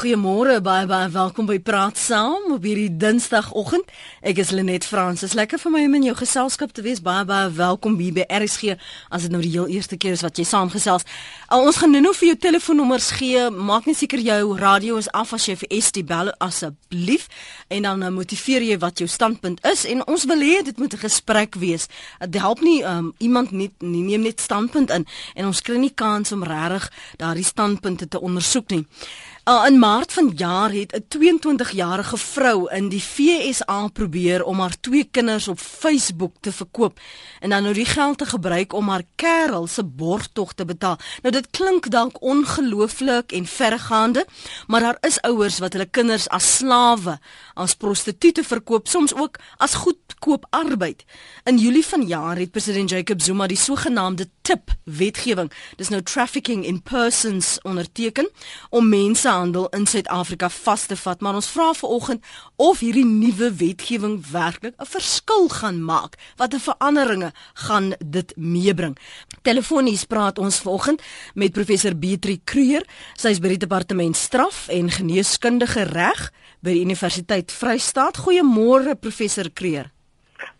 Goeiemôre, baie baie welkom by Praat Saam op hierdie Dinsdagoggend. Ek is Lenet Fransis. Lekker vir my om in jou geselskap te wees. Baie baie welkom hier by RSG. As dit nou die heel eerste keer is wat jy saamgesels. Al ons gaan nou vir jou telefoonnommers gee. Maak net seker jou radio is af as jy vir ST bel asseblief en dan uh, motiveer jy wat jou standpunt is en ons wil hê dit moet 'n gesprek wees. Dit help nie um, iemand net nie neem net standpunt in en ons kry nie kans om regtig daardie standpunte te ondersoek nie. Uh, in Maart vanjaar het 'n 22-jarige vrou in die FSA probeer om haar twee kinders op Facebook te verkoop en dan nou die geld te gebruik om haar kerel se borgtog te betaal. Nou dit klink dalk ongelooflik en verregaande, maar daar is ouers wat hulle kinders as slawe, as prostituie verkoop, soms ook as goedkoop arbeid. In Julie vanjaar het president Jacob Zuma die sogenaamde TIP wetgewing, dis nou trafficking in persons onderteken om mense mensenhandel in Suid-Afrika vas te vat, maar ons vra vanoggend of hierdie nuwe wetgewing werklik 'n verskil gaan maak. Watter veranderinge gaan dit meebring? Telefonies praat ons vanoggend met professor Beatrice Kruger. Sy is by die departement straf en geneeskundige reg by die Universiteit Vryheid. Goeiemôre professor Kruger.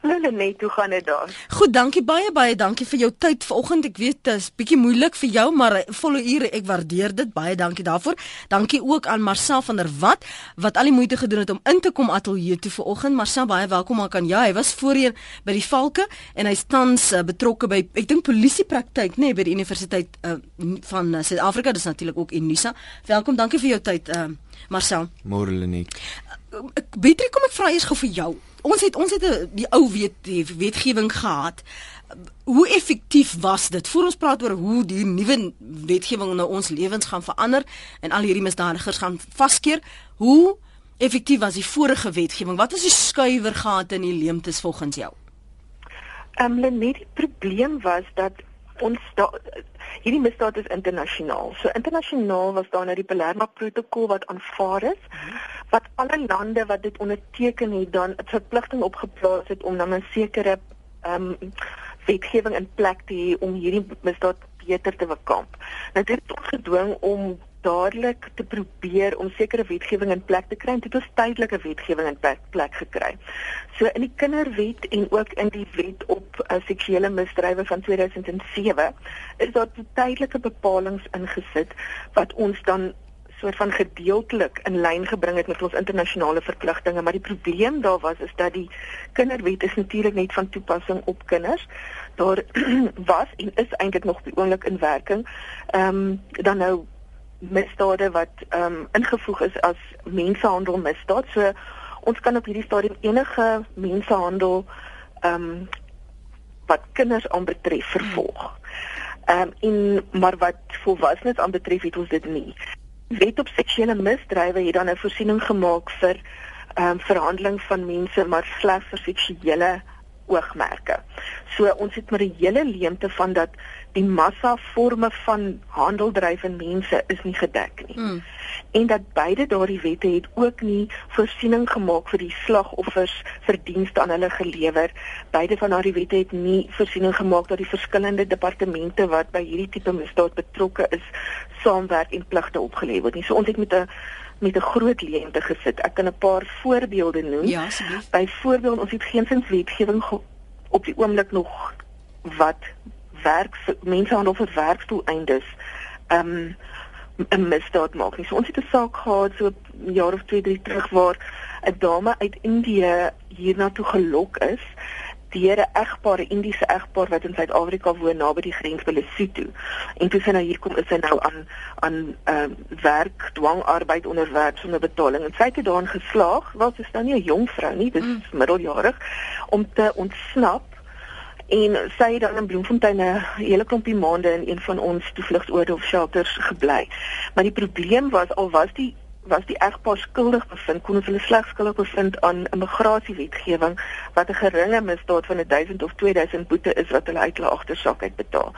Hallo net, hoe gaan dit daar? Goed, dankie baie baie dankie vir jou tyd vanoggend. Ek weet dit is bietjie moeilik vir jou, maar volle ure, ek waardeer dit. Baie dankie daarvoor. Dankie ook aan Marcel van der Walt wat al die moeite gedoen het om in te kom ateljee toe vanoggend. Marcel, baie welkom aan kan jy. Hy was voorheen by die Valke en hy tans uh, betrokke by ek dink polisiepraktyk, nê, nee, by die Universiteit uh, van uh, Suid-Afrika. Dis natuurlik ook Unisa. Welkom, dankie vir jou tyd, uh, Marcel. Môre Lenet. Uh, Beatrice, kom ek vra eers gou vir jou ons het ons het die ou wet wetgewing gehad. Hoe effektief was dit? Voor ons praat oor hoe die nuwe wetgewing nou ons lewens gaan verander en al hierdie misdadigers gaan vaskeer. Hoe effektief was die vorige wetgewing? Wat is die skuiwergate in die leemtes volgens jou? Ehm um, net die probleem was dat ons da, hierdie misdaad is internasionaal. So internasionaal was daar nou die Palermo protokol wat aanvaar is. -hmm wat alle lande wat dit onderteken het dan 'n verpligting opgeplaas het om dan 'n sekere ehm um, wetgewing in plek te hê om hierdie misdaad beter te bekamp. Nou dit het ons gedwing om dadelik te probeer om sekere wetgewing in plek te kry en dit is tydelike wetgewing in plek, plek gekry. So in die kinderwet en ook in die wet op uh, seksuele misdrywe van 2007 is daar tydelike bepalinge ingesit wat ons dan soort van gedeeltelik in lyn gebring het met ons internasionale verpligtinge, maar die probleem daar was is dat die kinderwet is natuurlik net van toepassing op kinders. Daar was en is eintlik nog die oomblik in werking. Ehm um, dan nou misdade wat ehm um, ingevoeg is as mensenhandel misdaad. So ons kan op hierdie stadium enige mensenhandel ehm um, wat kinders aanbetref vervolg. Ehm um, en maar wat volwassenes aanbetref het ons dit nie wet op seksuele misdrywe het dan 'n voorsiening gemaak vir ehm um, verhandeling van mense maar slegs vir seksuele oogmerke. So ons het met 'n hele leemte van dat die massa forme van handeldrywe mense is nie gedek nie. Hmm en dat beide daardie wette het ook nie voorsiening gemaak vir die slagoffers verdienste aan hulle gelewer. Beide van daardie wette het nie voorsiening gemaak dat die verskillende departemente wat by hierdie tipe misdaad betrokke is, saamwerk en pligte opgelê word nie. So ons het met 'n met 'n groot leemte gesit. Ek kan 'n paar voorbeelde noem. Ja, asseblief. Byvoorbeeld, ons het geensins wetgewing op die oomblik nog wat werk vir mensenhandel vir werkdoeleindes. Ehm um, 'n misdaad maak nie. So ons het 'n saak gehad so 'n jaar of 2, 3 terug waar 'n dame uit Indië hiernatoe gelok is deur 'n egpaar, 'n Indiese egpaar wat in Suid-Afrika woon naby die grens by Lesotho. En toe sy nou hier kom, is sy nou aan aan ehm uh, werk, dwangarbeid onderwerp sonder betaling. En sy het daarin geslaag, was sy nou nie 'n jong vrou nie, dis mm. middeljarig om te ontsnap en sy het dan in Bloemfontein 'n hele klompie maande in een van ons toevlugsoorde of shelters gebly. Maar die probleem was al was die was die egpaar skuldig bevind, kon hulle slegs skuldig bevind aan immigrasiewetgewing wat 'n geringe misdaad van 1000 of 2000 boete is wat hulle uit hulle agtersak uitbetaal.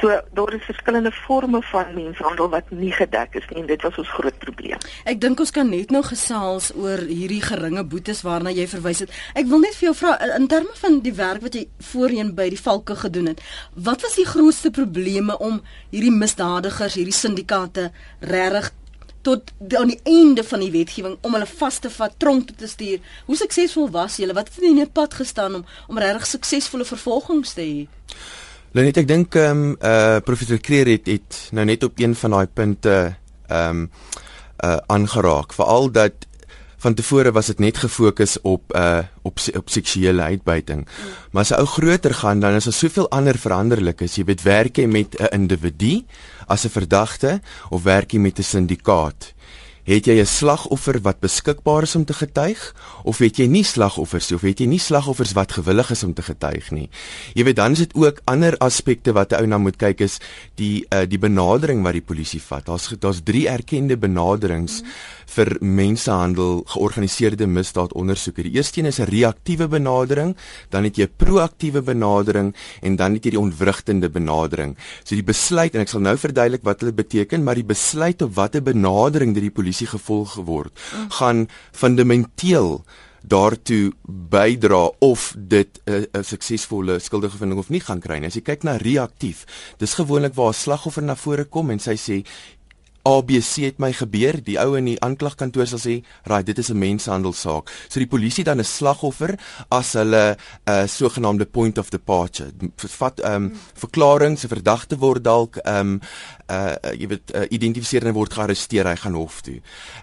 So daar is verskillende forme van mensenhandel wat nie gedek is nie en dit was ons groot probleem. Ek dink ons kan net nou gesels oor hierdie geringe boetes waarna jy verwys het. Ek wil net vir jou vra in terme van die werk wat jy voorheen by die Valke gedoen het. Wat was die grootste probleme om hierdie misdadigers, hierdie syndikaate regtig tot aan die einde van die wetgewing om hulle vas te vat, tronk toe te stuur. Hoe suksesvol was julle? Wat het in die pad gestaan om om regtig suksesvolle vervolgings te hê? Lenet, ek dink ehm um, uh professor Kreer het, het nou net op een van daai punte ehm um, uh aangeraak, veral dat van tevore was dit net gefokus op uh op op seksuele uitbuiting. Maar as jy ou groter gaan dan is daar soveel ander veranderlike. Jy weet werk jy met 'n individu as 'n verdagte of werk jy met 'n syndikaat? Het jy 'n slagoffer wat beskikbaar is om te getuig of het jy nie slagoffers of het jy nie slagoffers wat gewillig is om te getuig nie? Jy weet dan is dit ook ander aspekte wat 'n ou na moet kyk is die uh, die benadering wat die polisie vat. Daar's daar's drie erkende benaderings mm -hmm vir mensehandel georganiseerde misdaad ondersoeke. Die eerste een is 'n reaktiewe benadering, dan het jy 'n proaktiewe benadering en dan het jy die ontwrigtende benadering. So die besluit en ek sal nou verduidelik wat dit beteken, maar die besluit op watter benadering deur die polisie gevolg word, mm. gaan fundamenteel daartoe bydra of dit 'n uh, suksesvolle skuldige bevinding of nie gaan kry nie. As jy kyk na reaktief, dis gewoonlik waar 'n slagoffer na vore kom en sy sê ABC het my gebeur. Die ou in die aanklagkantoor sal sê, "Right, dit is 'n mensenhandelsaak." So die polisie dan 'n slagoffer as hulle 'n uh, sogenaamde point of departure. Vat ehm um, verklaring, se verdagte word dalk ehm um, uh jy weet uh, identifiseer en word gearresteer, hy gaan hof toe.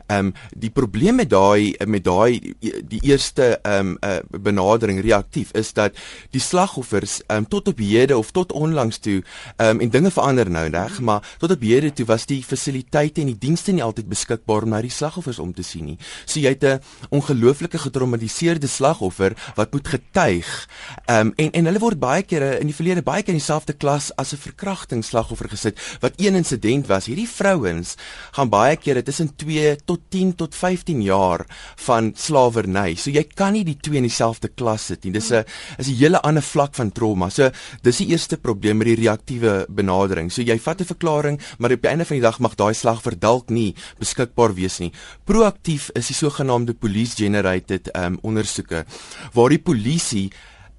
Ehm um, die probleem met daai met daai die eerste ehm um, uh, benadering reaktief is dat die slagoffers ehm um, tot op hede of tot onlangs toe ehm um, en dinge verander nou, reg, maar tot op hede toe was die fasiliteit fasiliteite en die dienste nie altyd beskikbaar om na die slagoffers om te sien nie. So jy het 'n ongelooflike getraumatiseerde slagoffer wat moet getuig. Ehm um, en en hulle word baie kere in die verlede baie keer in dieselfde klas as 'n verkrachtingsslagoffer gesit wat een insident was. Hierdie vrouens gaan baie kere tussen 2 tot 10 tot 15 jaar van slawerny. So jy kan nie die twee in dieselfde klas sit nie. Dis 'n is 'n hele ander vlak van trauma. So dis die eerste probleem met die reaktiewe benadering. So jy vat 'n verklaring, maar op die einde van die dag mag daai slag vir dalk nie beskikbaar wees nie. Proaktief is die sogenaamde police generated um, ondersoeke waar die polisie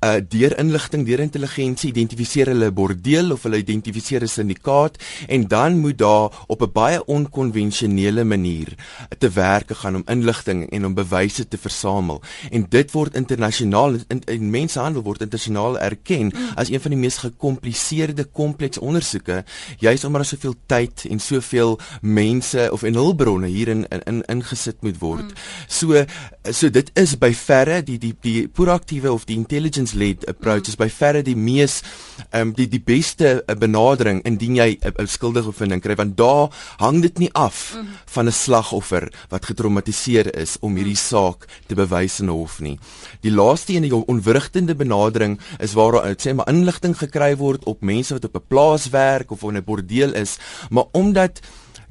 uh deur inligting, deur intelligensie identifiseer hulle 'n bordeel of hulle identifiseer 'n syndikaat en dan moet daar op 'n baie onkonvensionele manier te werk gaan om inligting en om bewyse te versamel. En dit word internasionaal in, in mensenhandel word internasionaal erken as een van die mees gekompliseerde kompleks ondersoeke, juis omdat daar soveel tyd en soveel mense of en hulpbronne hierin in, in ingesit moet word. So so dit is by verre die die die proaktiewe of die intelligence led approach is by verre die mees ehm um, die die beste uh, benadering indien jy 'n uh, skuldige bevinding kry want daar hang dit nie af mm. van 'n slagoffer wat getraumatiseer is om hierdie saak te bewys in hof nie. Die laaste een die onwrigtende benadering is waar uh, sê maar inligting gekry word op mense wat op 'n plaas werk of in 'n bordeel is, maar omdat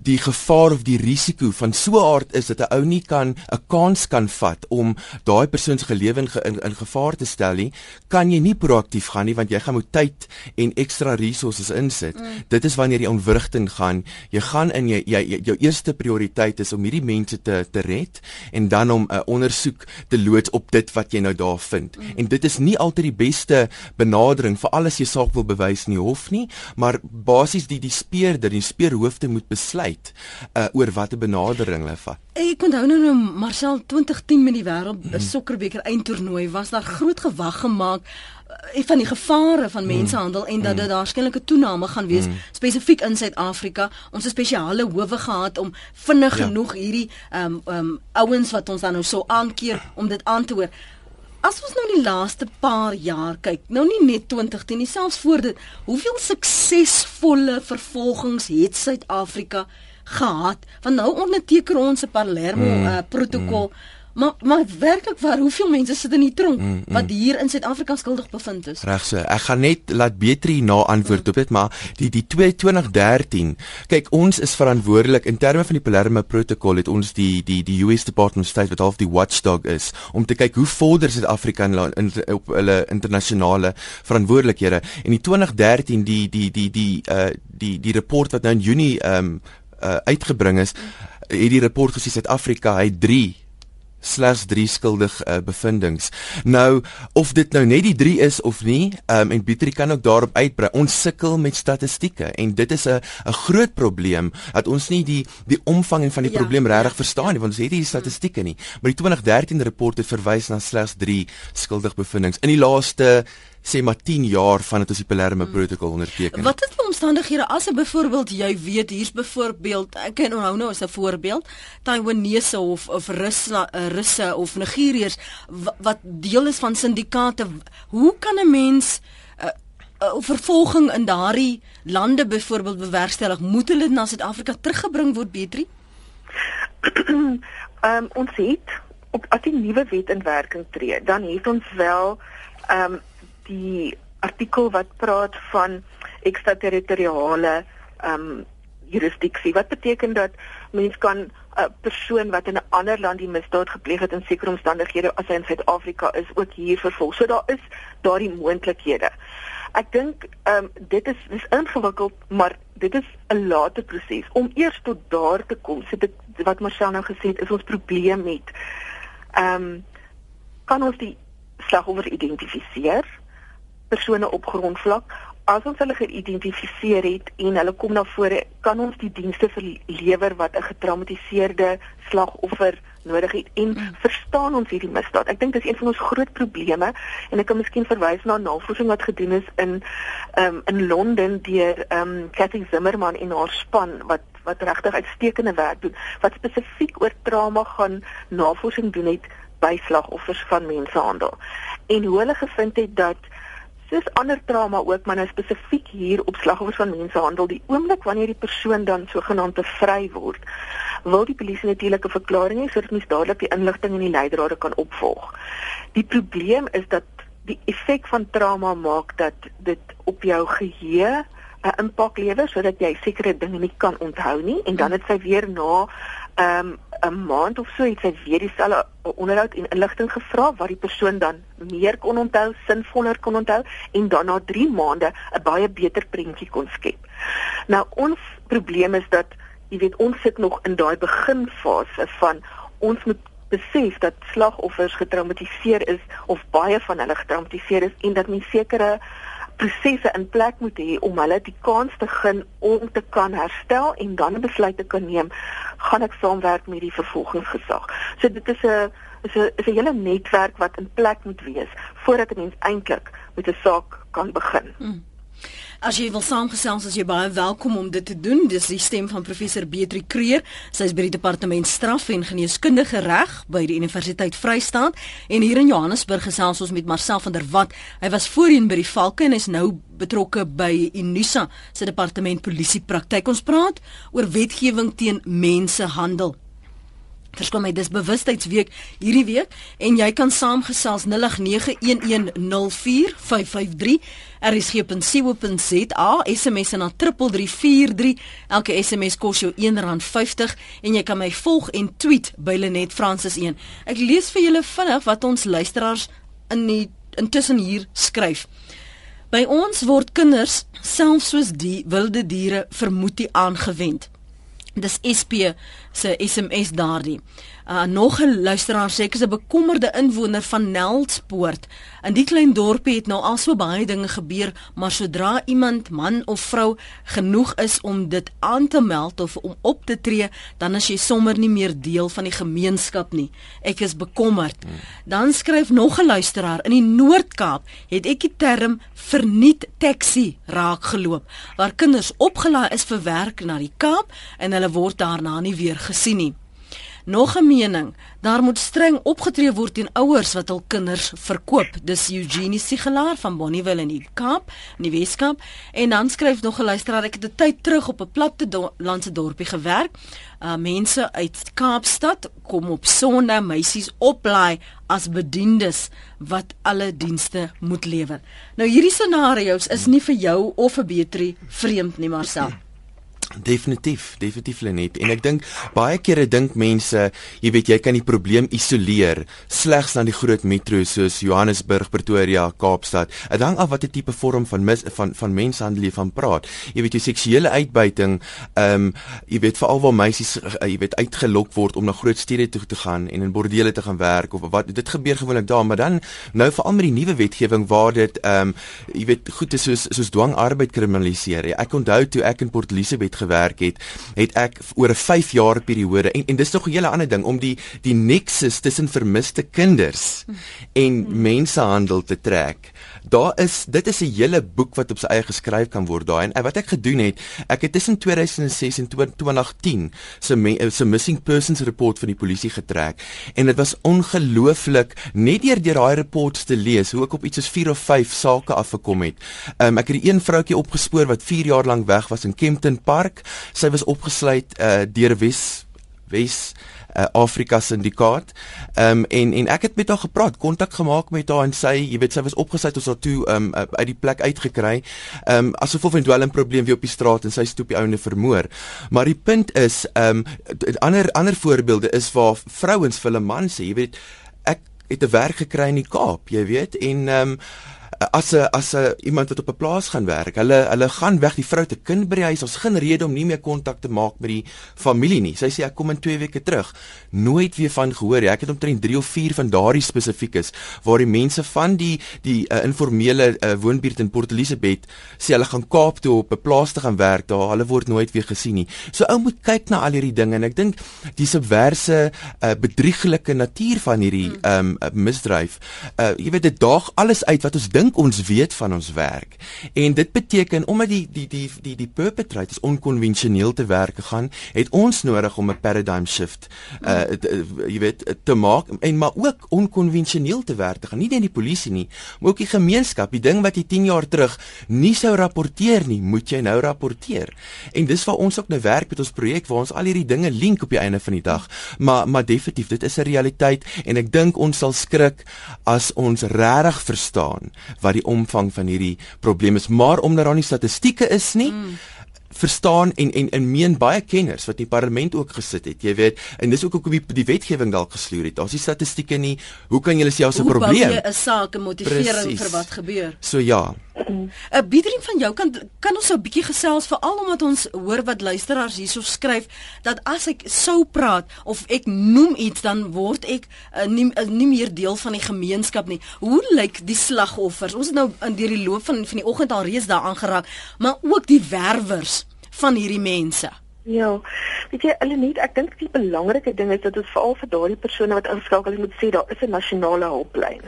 die gevaar of die risiko van so 'n aard is dat 'n ou nie kan 'n kans kan vat om daai persoon se lewe in, in in gevaar te stel nie, kan jy nie proaktief gaan nie want jy gaan moet tyd en ekstra resources insit. Mm. Dit is wanneer jy onwrigting gaan. Jy gaan in jy, jy jou eerste prioriteit is om hierdie mense te te red en dan om 'n uh, ondersoek te loods op dit wat jy nou daar vind. Mm. En dit is nie altyd die beste benadering vir alles jy saak wil bewys in die hof nie, maar basies die die speerder, die speerhoofde moet besluit besluit uh, oor watter benadering hulle vat. Ek onthou nou nou Marcel 2010 met die wêreld mm. sokkerbeker eindtoernooi was daar groot gewag gemaak uh, van die gevare van mm. mensenhandel en dat dit mm. daar skielik 'n toename gaan wees mm. spesifiek in Suid-Afrika. Ons het spesiale howe gehad om vinnig ja. genoeg hierdie ehm um, ehm um, ouens wat ons dan nou so aankeer om dit aan te hoor. As ons nou die laaste paar jaar kyk, nou nie net 2010 nie, selfs voor dit, hoeveel suksesvolle vervolgings het Suid-Afrika gehad? Want nou onderteken ons 'n Palermo mm, uh, protokol. Mm. Maar maar werklik waar hoeveel mense sit in die tronk mm, mm. wat hier in Suid-Afrika skuldig bevind is? Reg so. Ek gaan net laat Betri na antwoord mm. op dit, maar die die 2013. Kyk, ons is verantwoordelik in terme van die Palermo protokol het ons die die die US Department of State wat half die watchdog is om te kyk hoe vorder Suid-Afrika in, in op hulle internasionale verantwoordelikhede. En die 2013 die die die die uh die die rapport wat nou in Junie ehm um, uh uitgebring is, het die rapport gesê Suid-Afrika het 3 slegs 3 skuldig uh, bevindings. Nou of dit nou net die 3 is of nie, um, en Pietrie kan ook daarop uitbrei. Ons sukkel met statistieke en dit is 'n 'n groot probleem dat ons nie die die omvang van die ja, probleem regtig ja, verstaan nie want ons het nie die statistieke nie. Maar die 2013 rapport het verwys na slegs 3 skuldig bevindings in die laaste sê maar 10 jaar vandat ons die Palermo hmm. protokol onderteken. Wat is die omstandighede as 'n byvoorbeeld jy weet hier's byvoorbeeld ek ken onhou nou as 'n voorbeeld Taiwanese of of Russe eh, Russe of Nigeriërs wat deel is van syndikaate. Hoe kan 'n mens 'n uh, uh, vervolging in daardie lande byvoorbeeld bewerkstellig? Moet hulle na Suid-Afrika teruggebring word, Betri? Ehm um, ons het op as die nuwe wet in werking tree, dan het ons wel ehm um, die artikel wat praat van ekstraterritoriale ehm um, jurisdiksie. Wat beteken dat mens kan 'n persoon wat in 'n ander land die misdaad gepleeg het in sekere omstandighede as hy in Suid-Afrika is, ook hier vervolg. So daar is daardie moontlikhede. Ek dink ehm um, dit is dis ingewikkeld, maar dit is 'n late proses om eers tot daar te kom. So dit wat Marcel nou gesê het, is ons probleem met ehm um, kan ons die slagoffer identifiseer? Persone op grondvlak as ons hulle geïdentifiseer het en hulle kom na vore kan ons die dienste verlewer wat 'n getraumatiseerde slagoffer nodig het en mm. verstaan ons hierdie misdaad. Ek dink dis een van ons groot probleme en ek kan miskien verwys na navorsing wat gedoen is in um, in Londen deur um, Cathy Zimmerman en haar span wat wat regtig uitstekende werk doen wat spesifiek oor trauma gaan navorsing doen het by slagoffers van mensenhandel. En hoe hulle gevind het dat soos ander trauma ook, maar nou spesifiek hier op slagoffers van mensenhandel, die oomblik wanneer die persoon dan sogenaamd vry word, wil die polisie natuurlik 'n verklaring hê sodat mens dadelik die inligting en die leidrade kan opvolg. Die probleem is dat die effek van trauma maak dat dit op jou geheue 'n impak lewer sodat jy sekere dinge nie kan onthou nie en dan het sy weer na ehm um, 'n maand of so iets hy weer dieselfde onderhoud en inligting gevra wat die persoon dan meer kon onthou, sinvoller kon onthou en dan na 3 maande 'n baie beter prentjie kon skep. Nou ons probleem is dat jy weet ons sit nog in daai beginfase van ons moet besef dat slagoffers getraumatiseer is of baie van hulle getraumatiseer is en dat mens sekere prosesse in plek moet hê om hulle die kans te gun om te kan herstel en dan 'n besluit te kan neem gaan ek saamwerk met die vervolgingsgesag. So dit is 'n is 'n is 'n hele netwerk wat in plek moet wees voordat 'n mens eintlik met 'n saak kan begin. Hmm. As jy wil saamgesels, as jy baie welkom om dit te doen. Dis die stem van professor Beatrice Kreer. Sy is by die departement straf en geneeskundige reg by die Universiteit Vryheid en hier in Johannesburg gesels ons met Marcel van der Walt. Hy was voorheen by die Valke en is nou betrokke by Unisa se departement polisie praktyk. Ons praat oor wetgewing teen mensehandel. Verskom my dis bewustheidsweek hierdie week en jy kan saamgesels 0891104553 rsg.co.za SMS na 3343 elke SMS kos jou R1.50 en jy kan my volg en tweet by Lenet Francis 1 ek lees vir julle vinnig wat ons luisteraars in die intussen hier skryf. By ons word kinders selfs soos die wilde diere vermoed aangewend. Dis SP se SMS daardie. Uh, nog 'n luisteraar sê ek is 'n bekommerde inwoner van Nelspoort. In die klein dorpie het nou al so baie dinge gebeur, maar sodra iemand man of vrou genoeg is om dit aan te meld of om op te tree, dan is jy sommer nie meer deel van die gemeenskap nie. Ek is bekommerd. Dan skryf nog 'n luisteraar in die Noord-Kaap het ek die term verniet taxi raak geloop waar kinders opgelaai is vir werk na die Kaap en hulle word daarna nie weer gesien nie. Nog 'n mening, daar moet streng opgetree word teen ouers wat hul kinders verkoop. Dis Eugenie Sigelaar van Bonnieville in die Kaap, in die Weskaap. En dan skryf nog 'n luisteraar, ek het 'n tyd terug op 'n platte do landse dorpie gewerk. Uh mense uit Kaapstad kom op Sondag meisies oplaai as bediendes wat alle dienste moet lewer. Nou hierdie scenario's is nie vir jou of vir Betri vreemd nie, Marcel. Definitief, definitief Lenet. En ek dink baie kere dink mense, jy weet jy kan die probleem isoleer slegs na die groot metro's soos Johannesburg, Pretoria, Kaapstad. Dit hang af watter tipe vorm van mis, van van menshandel jy van praat. Jy weet jy seksuele uitbuiting, ehm um, jy weet veral waar meisies uh, jy weet uitgelok word om na groot stede toe te gaan en in bordele te gaan werk of wat dit gebeur gewoonlik daar, maar dan nou veral met die nuwe wetgewing waar dit ehm um, jy weet goed is soos soos dwangarbeid kriminaliseer. Ek onthou toe ek in Port Elizabeth gewerk het, het ek oor 'n 5 jaar periode en en dis nog 'n hele ander ding om die die nexus tussen vermiste kinders en mensehandel te trek. Daar is dit is 'n hele boek wat op sy eie geskryf kan word daai en wat ek gedoen het, ek het tussen 2006 en 2010 se se missing persons report van die polisie getrek en dit was ongelooflik net deur deur daai reports te lees hoe ek op iets soos 4 of 5 sake afgekom het. Um, ek het 'n een vroutjie opgespoor wat 4 jaar lank weg was in Kempton Park. Sy was opgesluit uh, deur Wes Wes uh, Afrika syndikaat. Ehm um, en en ek het met haar gepraat, kontak gemaak met haar en sy, jy weet, sy was opgesluit ons daartoe ehm um, uit die plek uitgekry. Ehm um, asof of 'n dwelm probleem weer op die straat en sy stoep die ouene vermoor. Maar die punt is ehm um, ander ander voorbeelde is waar vrouens vir hulle man sê, jy weet, ek het 'n werk gekry in die Kaap, jy weet, en ehm um, as 'n as 'n iemand wat op 'n plaas gaan werk. Hulle hulle gaan weg die vrou te kind by die huis. Ons geen rede om nie meer kontak te maak met die familie nie. Sy sê ek kom in 2 weke terug. Nooit weer van gehoor. Ek het omtrent 3 of 4 van daardie spesifiekes waar die mense van die die uh, informele uh, woonbuurt in Port Elizabeth sê hulle gaan Kaap toe op 'n plaas te gaan werk daar. Hulle word nooit weer gesien nie. So ou moet kyk na al hierdie dinge en ek dink die subverse uh, bedrieglike natuur van hierdie um, misdryf. Uh, jy weet dit daag alles uit wat ons dink dink ons weet van ons werk. En dit beteken omdat die die die die die perpetrators onkonvensioneel te werk gegaan, het ons nodig om 'n paradigm shift uh jy weet te maak en maar ook onkonvensioneel te werk te gaan. Nie net die polisie nie, maar ook die gemeenskap. Die ding wat jy 10 jaar terug nie sou rapporteer nie, moet jy nou rapporteer. En dis waar ons ook nou werk met ons projek waar ons al hierdie dinge link op die einde van die dag. Maar maar definitief, dit is 'n realiteit en ek dink ons sal skrik as ons regtig verstaan wat die omvang van hierdie probleem is, maar omdat daar nie statistieke is nie, mm verstaan en en en meen baie kenners wat in die parlement ook gesit het. Jy weet, en dis ook hoekom die, die wetgewing dalk gesloer het. Daar's nie statistieke nie. Hoe kan jy selfs 'n probleem? Hoe bou jy 'n saak en motivering vir wat gebeur? So ja. 'n uh, Biedering van jou kan kan ons so 'n bietjie gesels veral omdat ons hoor wat luisteraars hierso skryf dat as ek sou praat of ek noem iets dan word ek uh, nie uh, nie meer deel van die gemeenskap nie. Hoe lyk die slagoffers? Ons het nou in deur die loop van van die oggend al reeds daaraan geraak, maar ook die werwers van hierdie mense. Ja. Weet jy, hulle net ek dink die belangrike ding is dat ons veral vir daardie persone wat ingeskakel is moet sê daar is 'n nasionale hulplyn.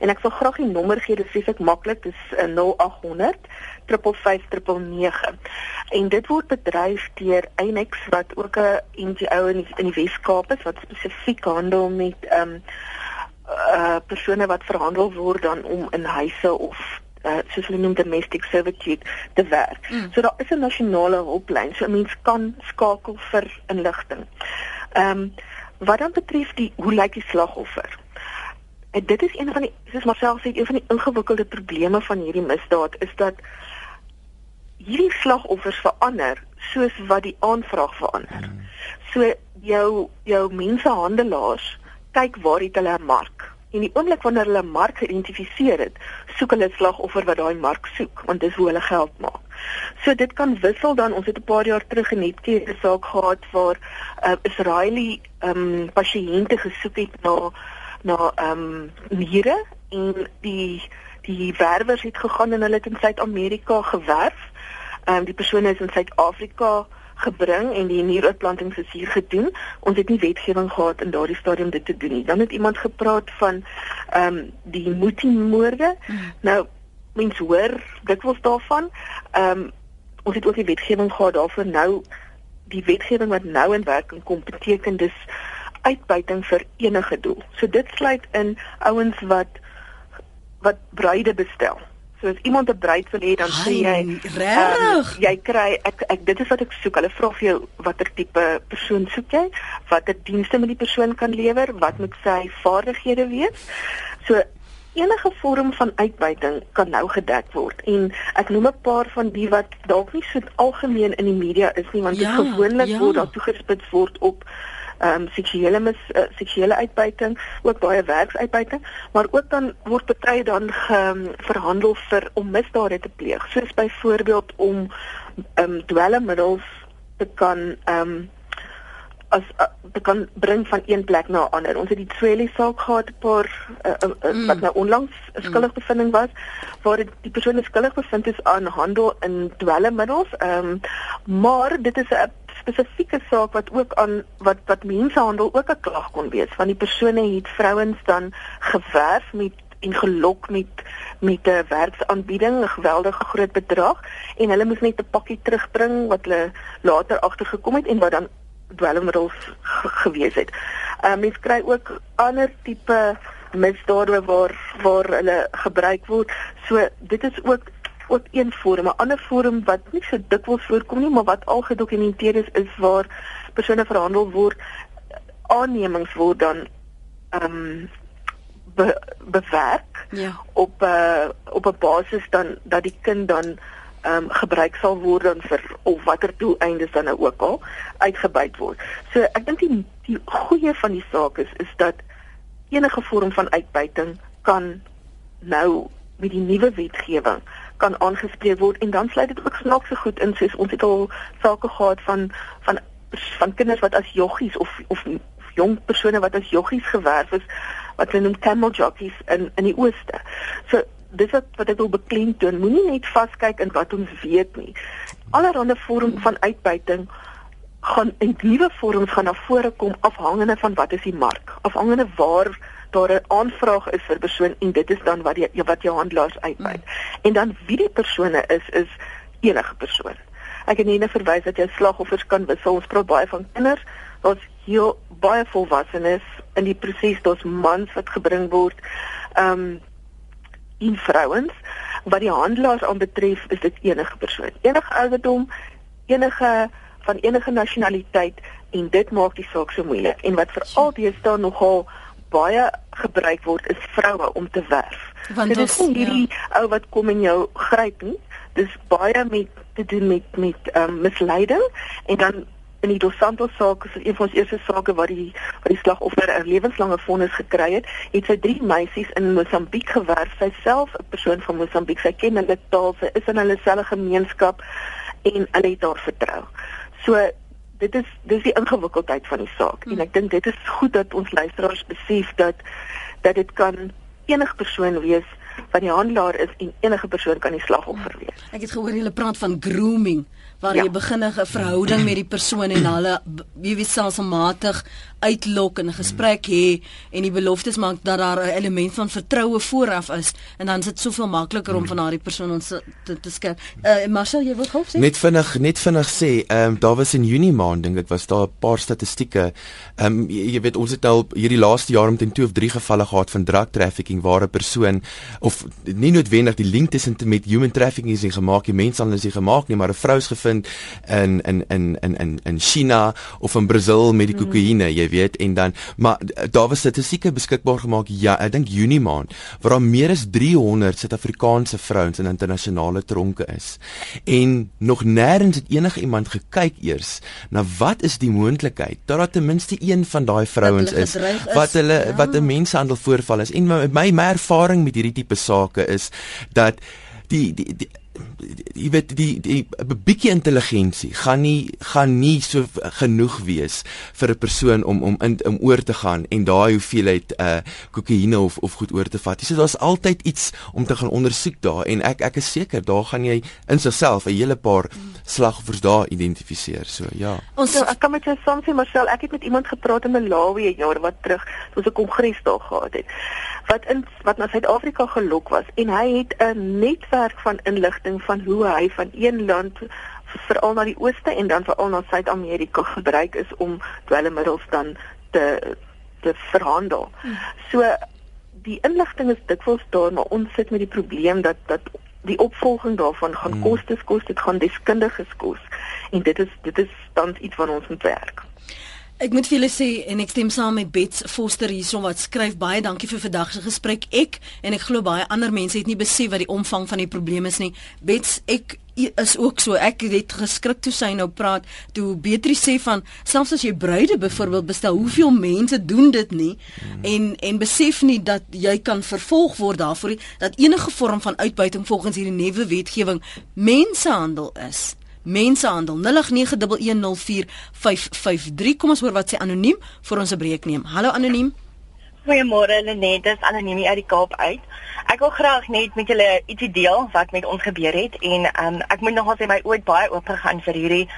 En ek wil graag die nommer gee, dit is baie maklik, dis 0800 559. En dit word bedryf deur Enex wat ook 'n NGO in die, in die Wes-Kaap is wat spesifiek handel met ehm um, uh persone wat verhandel word dan om in huise of uh, soos hulle noem domestic servitude te werk. Mm. So daar is 'n nasionale hulplyn, so 'n mens kan skakel vir inligting. Ehm um, wat dan betref die hoe lyk die slagoffer? En dit is een van die soos Marcel sê, een van die ingewikkelde probleme van hierdie misdaad is dat hierdie slagoffers verander soos wat die aanvraag verander. Mm. So jou jou mensehandelaars kyk waar het hulle 'n mark En die oomblik wanneer hulle 'n mark geïdentifiseer het, soek hulle 'n slagoffer wat daai mark soek, want dis hoe hulle geld maak. So dit kan wissel dan ons het 'n paar jaar terug 'n netjie saak gehad waar uh, Israeli ehm um, pasiënte gesoek het na na ehm um, niere en die die werwers het gegaan en hulle het in Suid-Amerika gewerf. Ehm um, die persone is in Suid-Afrika gebring en die nieroortplantings is hier gedoen. Ons het nie wetgewing gehad in daardie stadium dit te doen nie. Dan het iemand gepraat van ehm um, die Muti-moorde. Mm. Nou mens hoor dikwels daarvan. Ehm um, ons het ook die wetgewing gehad daarvoor nou die wetgewing wat nou in werking kom beteken dis uitbuiting vir enige doel. So dit sluit in ouens wat wat bruide bestel. So as iemand 'n bruid wil hê dan sê jy regtig um, jy kry ek ek dit is wat ek soek. Hulle vra vir jou watter tipe persoon soek jy? Watter dienste moet die persoon kan lewer? Wat moet sy vaardighede wees? So enige vorm van uitbuiting kan nou gedek word en ek noem 'n paar van die wat dalk nie so algemeen in die media is nie want dit ja, gewoonlik ja. word daar toegespits word op ehm um, seksuele mis uh, seksuele uitbuiting, ook baie werksuitbuiting, maar ook dan word baie dan um, verhandel vir om misdade te pleeg, soos byvoorbeeld om ehm um, dwelmmiddels te kan ehm um, as uh, te kan bring van een plek na 'n ander. Ons het die Swelly saak gehad 'n paar uh, uh, mm. wat nou onlangs 'n skuldige bevinding was waar dit die persoon skuldig bevind is aan handel in dwelmmiddels. Ehm um, maar dit is 'n spesifieke saak wat ook aan wat wat mensehandel ook 'n klag kon wees van die persone het vrouens dan gewerf met en gelok met met 'n werksaanbieding 'n geweldige groot bedrag en hulle moes net 'n pakkie terugbring wat hulle later agtergekom het en wat dan dwelmmiddels gewees het. Ehm uh, mens kry ook ander tipe misdade waar waar hulle gebruik word. So dit is ook ook een vorm, 'n ander vorm wat nie so dikwels voorkom nie, maar wat al gedokumenteer is, is waar persone verhandel word, aannemings word dan ehm um, be, bewerk ja. op 'n uh, op 'n basis dan dat die kind dan ehm um, gebruik sal word dan vir of watter doeleindes dan nou ook al uitgebuit word. So ek dink die die goeie van die saak is is dat enige vorm van uitbuiting kan nou met die nuwe wetgewing kan aangespreek word en dan sluit dit ook snaakse goed in soos ons het al sake gehad van van van kinders wat as joggies of of jong persone wat as joggies gewerf is wat hulle noem camel jockeys in in die ooste. So dis wat wat ek wil beklemtoon, moenie net vaskyk in wat ons weet nie. Allerhande vorm van uitbuiting gaan in nuwe vorms gaan na vore kom afhangende van wat is die mark, afhangende waar daar 'n aanvraag is vir persoon en dit is dan wat die wat jou handelaars uitbuit. Mm. En dan wie die persone is is enige persoon. Ek het net verwys dat jy slagoffers kan wissel. Ons praat baie van kinders. Daar's heel baie volwassenes in die proses. Daar's mans wat gebring word. Ehm um, en vrouens. Wat die handelaars aanbetref, is dit enige persoon. Enige ouderdom, enige van enige nasionaliteit en dit maak die saak so moeilik. En wat veral deesdae nogal baie gebruik word is vroue om te werf. Want dit is nie hierdie ja. ou wat kom en jou gryp nie. Dis baie met te doen met met ehm um, misleiding en dan in die Dos Santos saak is een van ons eerste sake waar die waar die slagoffer 'n lewenslange vonnis gekry het, het sy drie meisies in Mosambiek gewerf. Sy self 'n persoon van Mosambiek, sy ken hulle taal, sy is in hulle selfe gemeenskap en hulle het haar vertrou. So dit is dis die ingewikkeldheid van die saak hmm. en ek dink dit is goed dat ons luisteraars besef dat dat dit kan enige persoon wees wat die handelaar is en enige persoon kan die slagoffer hmm. wees. Ek het gehoor hulle praat van grooming waar ja. jy begin 'n verhouding met die persoon en hulle wie wie selfmatig uitlok en 'n gesprek hê en die beloftes maak dat daar 'n element van vertroue vooraf is en dan is dit soveel makliker om van daardie persoon ons te te skep. Uh Marcel, jy wil gou sê? Net vinnig, net vinnig sê, ehm um, daar was in Junie maand dink ek was daar 'n paar statistieke. Ehm um, jy, jy weet ons het al hierdie laaste jaar omtrent 2 of 3 gevalle gehad van drug trafficking waar 'n persoon of nie noodwendig die link tussen met human trafficking is nie gemaak, die menshandel is nie gemaak nie, maar 'n vrou is gevind in in in in in in China of in Brasil met die mm. kokaine. Jy weet en dan maar daar was statistieke beskikbaar gemaak ja ek dink Junie maand waar daar meer as 300 Suid-Afrikaanse vrouens in internasionale tronke is en nog nêrens het enige iemand gekyk eers na wat is die moontlikheid dat daar ten minste een van daai vrouens is, is wat hulle ja. wat 'n mensenhandel voorval is en my my, my ervaring met hierdie tipe sake is dat die die, die jy weet die die 'n bietjie intelligensie gaan nie gaan nie so genoeg wees vir 'n persoon om om in om oor te gaan en daai hoeveelheid uh kokaine of of goed oor te vat. Jy sê daar's altyd iets om te gaan ondersoek daar en ek ek is seker daar gaan jy in sigself 'n hele paar slagoffers daar identifiseer. So ja. Ons so, ek kan met jou soms sê Marcel, ek het met iemand gepraat in Malawi 'n jaar wat terug, ons 'n kongres daar gehad het wat in wat na Suid-Afrika gelok was en hy het 'n netwerk van inligting van hoe hy van een land veral na die ooste en dan veral na Suid-Amerika gebruik is om dwelmmiddels dan te te verhandel. Hmm. So die inligting is dikwels daar maar ons sit met die probleem dat dat die opvolging daarvan gaan hmm. kostes kos, dit gaan deskundiges kos en dit is dit is dan iets wat ons moet werk. Ek moet vir julle sê en ek stem saam met Bets Foster hierson wat skryf baie dankie vir vandag se gesprek. Ek en ek glo baie ander mense het nie besef wat die omvang van die probleem is nie. Bets, ek is ook so. Ek het geskrik toe sy nou praat, toe Beatrice sê van selfs as jy bruide byvoorbeeld bestel, hoeveel mense doen dit nie hmm. en en besef nie dat jy kan vervolg word daarvoor dat enige vorm van uitbuiting volgens hierdie nuwe wetgewing mensehandel is. Mensehandel 0891104553. Kom ons hoor wat sê anoniem vir ons 'n breek neem. Hallo anoniem. Goeiemôre Lenet, dis anoniem uit die Kaap uit. Ek wil graag net met julle ietsie deel wat met ons gebeur het en um, ek moet nogal sê my oë baie oop gegaan vir hierdie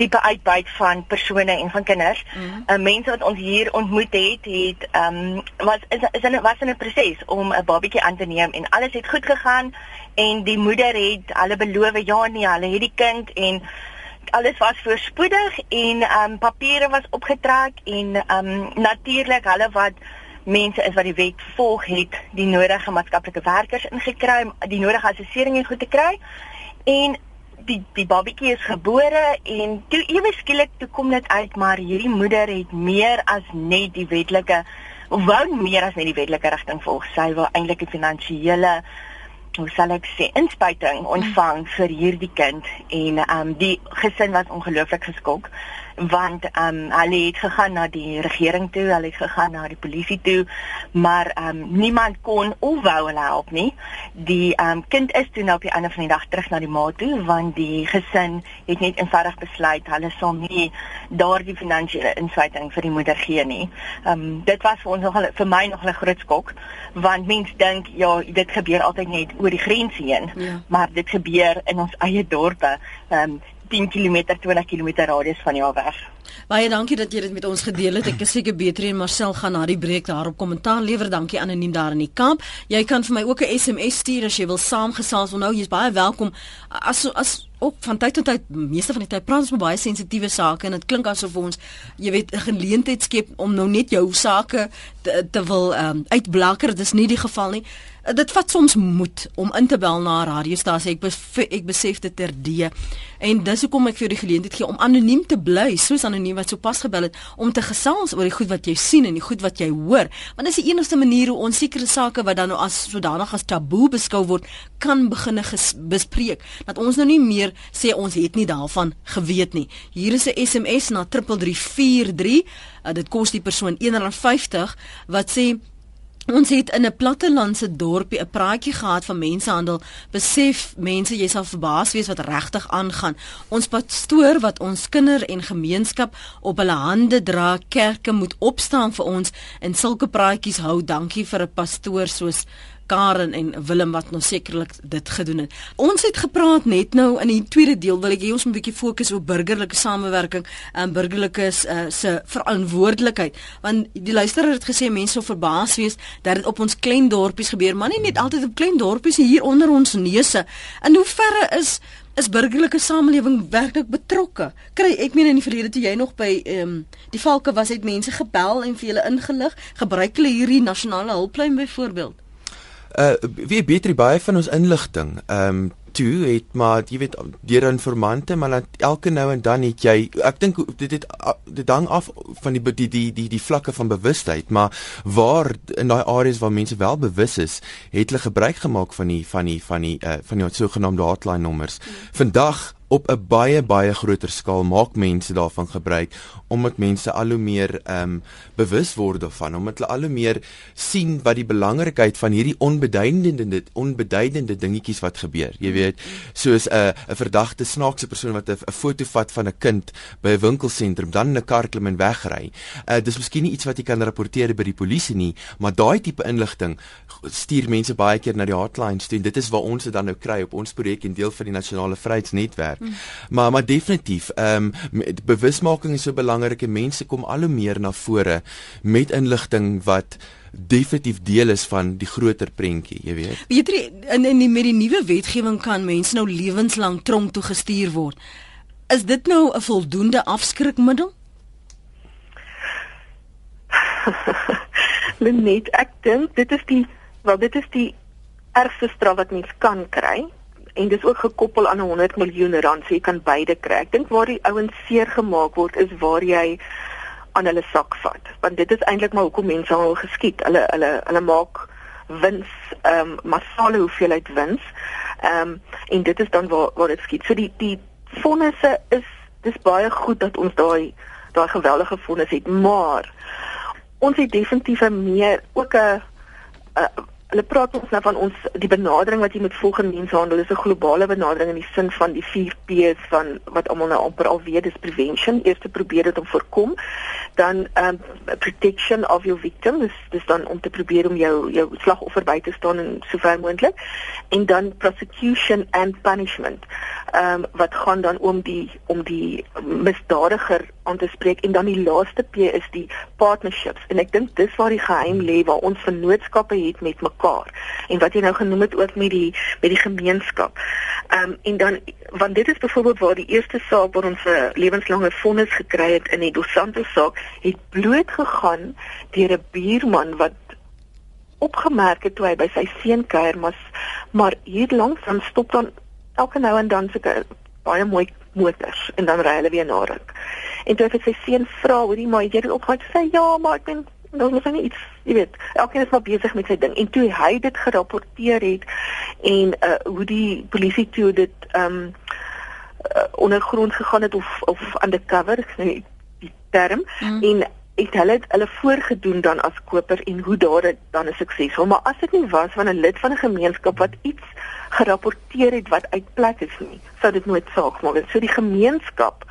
tipe uitbuit van persone en van kinders. Mm -hmm. uh, mense wat ons hier ontmoet het, het ehm um, was is is in was in 'n proses om 'n babatjie aan te neem en alles het goed gegaan en die moeder het hulle beloof ja nee, hulle het die kind en alles was voorspoedig en ehm um, papiere was opgetrek en ehm um, natuurlik hulle wat mense is wat die wet volg het die nodige maatskaplike werkers ingekry die nodige assessering goed te kry en die die babatjie is gebore en toe ewe skielik toe kom dit uit maar hierdie moeder het meer as net die wetlike wou meer as net die wetlike rigting volg. Sy wil eintlik 'n finansiële hoe sal ek sê inspuiting ontvang vir hierdie kind. En ehm um, die gesin was ongelooflik geskok want ehm um, hulle het gegaan na die regering toe, hulle het gegaan na die polisie toe, maar ehm um, niemand kon of wou hulle help nie. Die ehm um, kind is toe nou op die einde van die dag terug na die ma toe want die gesin het net eenvoudig besluit hulle sal nie daardie finansiële insluiting vir die moeder gee nie. Ehm um, dit was vir ons nog vir my nog 'n groot skok want mense dink ja, dit gebeur altyd net oor die grens heen, ja. maar dit gebeur in ons eie dorpe. Ehm um, 10 km, 20 km radius van jou weg. Baie dankie dat jy dit met ons gedeel het. Ek is seker beter en Marcel gaan na die breek daarop kommentaar lewer. Dankie anoniem daar in die kamp. Jy kan vir my ook 'n SMS stuur as jy wil saamgesels. Nou jy's baie welkom. As as ook van tyd tot tyd meeste van die tyd praat ons oor baie sensitiewe sake en dit klink asof ons jy weet 'n geleentheid skep om nou net jou sake te, te wil um, uitblaker. Dis nie die geval nie. Uh, dit vat soms moed om in te bel na 'n radiostasie. Ek bes, ek besef dit terdee. En dis hoekom ek vir jou die geleentheid gee om anoniem te bly, soos anoniem wat sopas gebel het om te gesels oor die goed wat jy sien en die goed wat jy hoor. Want dis die enigste manier hoe ons sekere sake wat dan nou as sodanig as taboe beskou word, kan begin bespreek. Dat ons nou nie meer sê ons het nie daarvan geweet nie. Hier is 'n SMS na 3343. Uh, dit kos die persoon R1.50 wat sê Ons het in 'n plattelandse dorpie 'n praatjie gehad van mensehandel. Besef mense, jy sal verbaas wees wat regtig aangaan. Ons pastoor wat ons kinder en gemeenskap op hulle hande dra, kerke moet opstaan vir ons en sulke praatjies hou. Dankie vir 'n pastoor soos Karen en Willem wat nou sekerlik dit gedoen het. Ons het gepraat net nou in die tweede deel wil ek hê ons moet 'n bietjie fokus op burgerlike samewerking en burgerlike uh, se verantwoordelikheid want die luisteraar het gesê mense sou verbaas wees dat dit op ons klein dorpies gebeur, maar nie net altyd op klein dorpies hier onder ons neuse. In hoeverre is is burgerlike samelewing werklik betrokke? Kry ek meen in die verlede toe jy nog by ehm um, die valke was het mense gebel en vir julle ingelig, gebruik hulle hierdie nasionale hulplyn byvoorbeeld? Uh wie beter baie van ons inligting. Ehm um, toe het maar jy weet deur informante maar dan elke nou en dan het jy ek dink dit het dit hang af van die die die die die vlakke van bewustheid maar waar in daai areas waar mense wel bewus is het hulle gebruik gemaak van die van die van die uh, van die sogenaamde hotline nommers. Mm. Vandag op 'n baie baie groter skaal maak mense daarvan gebruik omdat mense al hoe meer ehm um, bewus word daarvan omdat hulle al hoe meer sien wat die belangrikheid van hierdie onbeduidende onbeduidende dingetjies wat gebeur jy weet. Soos 'n uh, 'n verdagte snaakse persoon wat 'n foto vat van 'n kind by 'n winkelsentrum dan in 'n kar klim en wegry. Uh, dis miskien nie iets wat jy kan rapporteer by die polisie nie maar daai tipe inligting stuur mense baie keer na die hotlines toe dit is waar ons dit dan nou kry op ons projek en deel van die nasionale vryheidsnetwerk. Mm. Maar maar definitief, ehm um, bewusmaking is so belangrik en mense kom al hoe meer na vore met inligting wat definitief deel is van die groter prentjie, jy weet. Weet jy in in die met die nuwe wetgewing kan mense nou lewenslang tronk toe gestuur word. Is dit nou 'n voldoende afskrikmiddel? Net ek dink dit is die wel dit is die ergste straf wat mens kan kry en dis ook gekoppel aan 'n 100 miljoen rand, so jy kan beide kry. Ek dink waar die ouens seer gemaak word is waar jy aan hulle sak vat. Want dit is eintlik maar hoekom mensenhandel geskied. Hulle hulle hulle maak wins ehm um, massale hoeveelheid wins. Ehm um, en dit is dan waar waar dit skiet. So die die fondse is dis baie goed dat ons daai daai geweldige fondse het, maar ons het definitief meer ook 'n hulle praat ons nou van ons die benadering wat jy moet volg in menshandel. Is 'n globale benadering in die sin van die 4 P's van wat almal nou amper al weet dis prevention. Eers te probeer dit om voorkom dan um protection of your victim. Dis dis dan om te probeer om jou jou slagoffer by te staan en sover moontlik. En dan prosecution and punishment. Um wat gaan dan om die om die misdadiger aan te spreek en dan die laaste P is die partnerships en ek dink dis waar die geheim lê waar ons vennootskappe het met mekaar en wat jy nou genoem het ook met die met die gemeenskap. Ehm um, en dan want dit is byvoorbeeld waar die eerste saak waar ons 'n lewenslange vonnis gekry het in die Dos Santos saak het bloot gegaan deur 'n buurman wat opgemerk het toe hy by sy seun kuier maar maar hier langs dan stop dan elke nou en dan so baie mooi motors en dan ry hulle weer na ruk. En toe het sy seun vra, "Hoorie, maar jy het opgehou?" Sy sê, "Ja, maar ek ben nou nog nie iets, jy weet, elkeen is maar besig met sy ding." En toe hy dit gerapporteer het en uh hoe die polisie toe dit ehm um, uh, ondergrond gegaan het of of undercover, sê die term mm. en het hulle het hulle voorgedoen dan as koper en hoe daar dit dan 'n suksesvol maar as dit nie was van 'n lid van 'n gemeenskap wat iets gerapporteer het wat uit plek is nie sou dit nooit saak maak so die gemeenskap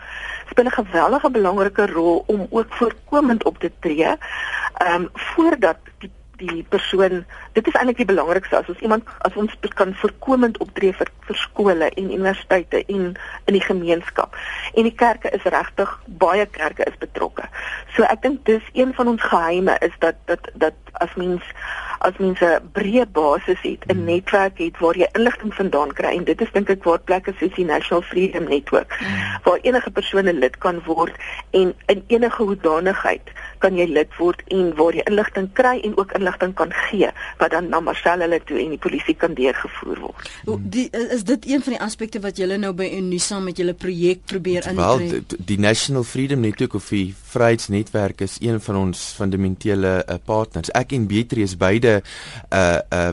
speel 'n geweldige belangrike rol om ook voorkomend op te tree ehm um, voordat die die persoon dit is eintlik die belangrikste as ons iemand as ons kan voorkomend optree vir vir skole en universiteite en in die gemeenskap en die kerke is regtig baie kerke is betrokke so ek dink dis een van ons geheime is dat dat dat as mens as mense 'n breë basis het, 'n netwerk het waar jy inligting vandaan kry en dit is dink ek waar plekke soos die National Freedom Network hmm. waar enige persoon 'n lid kan word en in enige hoedanigheid kan jy lid word en waar jy inligting kry en ook inligting kan gee wat dan na Marcel hulle toe en die polisie kan deurgevoer word. Die is dit een van die aspekte wat julle nou by Unisa met julle projek probeer inbring? Wel, die, die National Freedom Network of die Vryheidsnetwerk is een van ons fundamentele uh, partners. Ek en Beatrice beide uh uh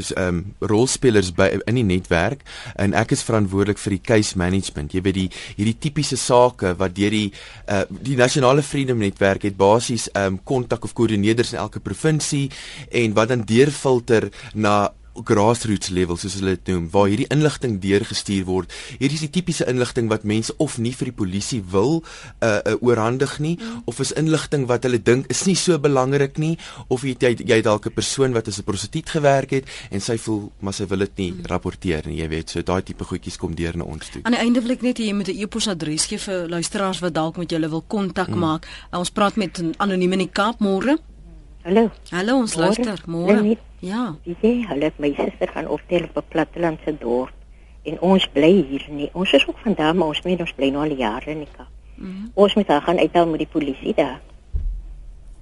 is ehm um, rolspelers by in die netwerk en ek is verantwoordelik vir die case management. Jy weet die hierdie tipiese sake wat deur die uh die nasionale Freedom netwerk het basies ehm um, kontak of koördineerders in elke provinsie en wat dan deurfilter na grassroots level soos hulle dit noem waar hierdie inligting deurgestuur word. Hierdie is die tipiese inligting wat mense of nie vir die polisie wil uh, uh oorhandig nie mm. of is inligting wat hulle dink is nie so belangrik nie of jy jy, jy dalk 'n persoon wat as 'n prostituut gewerk het en sy voel maar sy wil dit nie mm. rapporteer nie, jy weet. So daai tipe goedjies kom deur na ons toe. Aan die einde wil ek net hê jy moet 'n e-posadres gee vir luisteraars wat dalk met julle wil kontak mm. maak. Ons praat met 'n anoniem in die Kaap môre. Hallo. Hallo ons môre. luister môre. Ja. Jy hulle het my suster gaan optel op 'n plattelandse dorp en ons bly hier nie. Ons is ook van daar, maar ons meen ons bly nou al jare in die Kaap. Mm -hmm. Ons moet daar gaan uithaal met die polisie daar.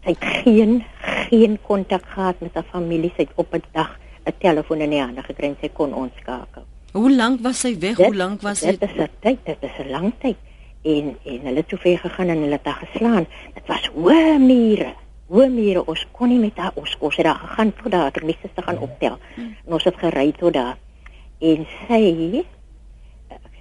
Sy het geen geen kontak gehad met haar familie. Sy het op 'n dag 'n telefoon in die hande gekry en sy kon ons skakel. Hoe lank was sy weg? Dit, Hoe lank was sy? Dit is 'n tyd, dit is 'n lang tyd. En en hulle het toe ver gegaan en hulle het haar geslaan. Dit was hoë mure hoë mure ons kon nie met haar ons kos het daar gegaan tot daar ter minste te gaan optel. En ons het gery tot daar. En sy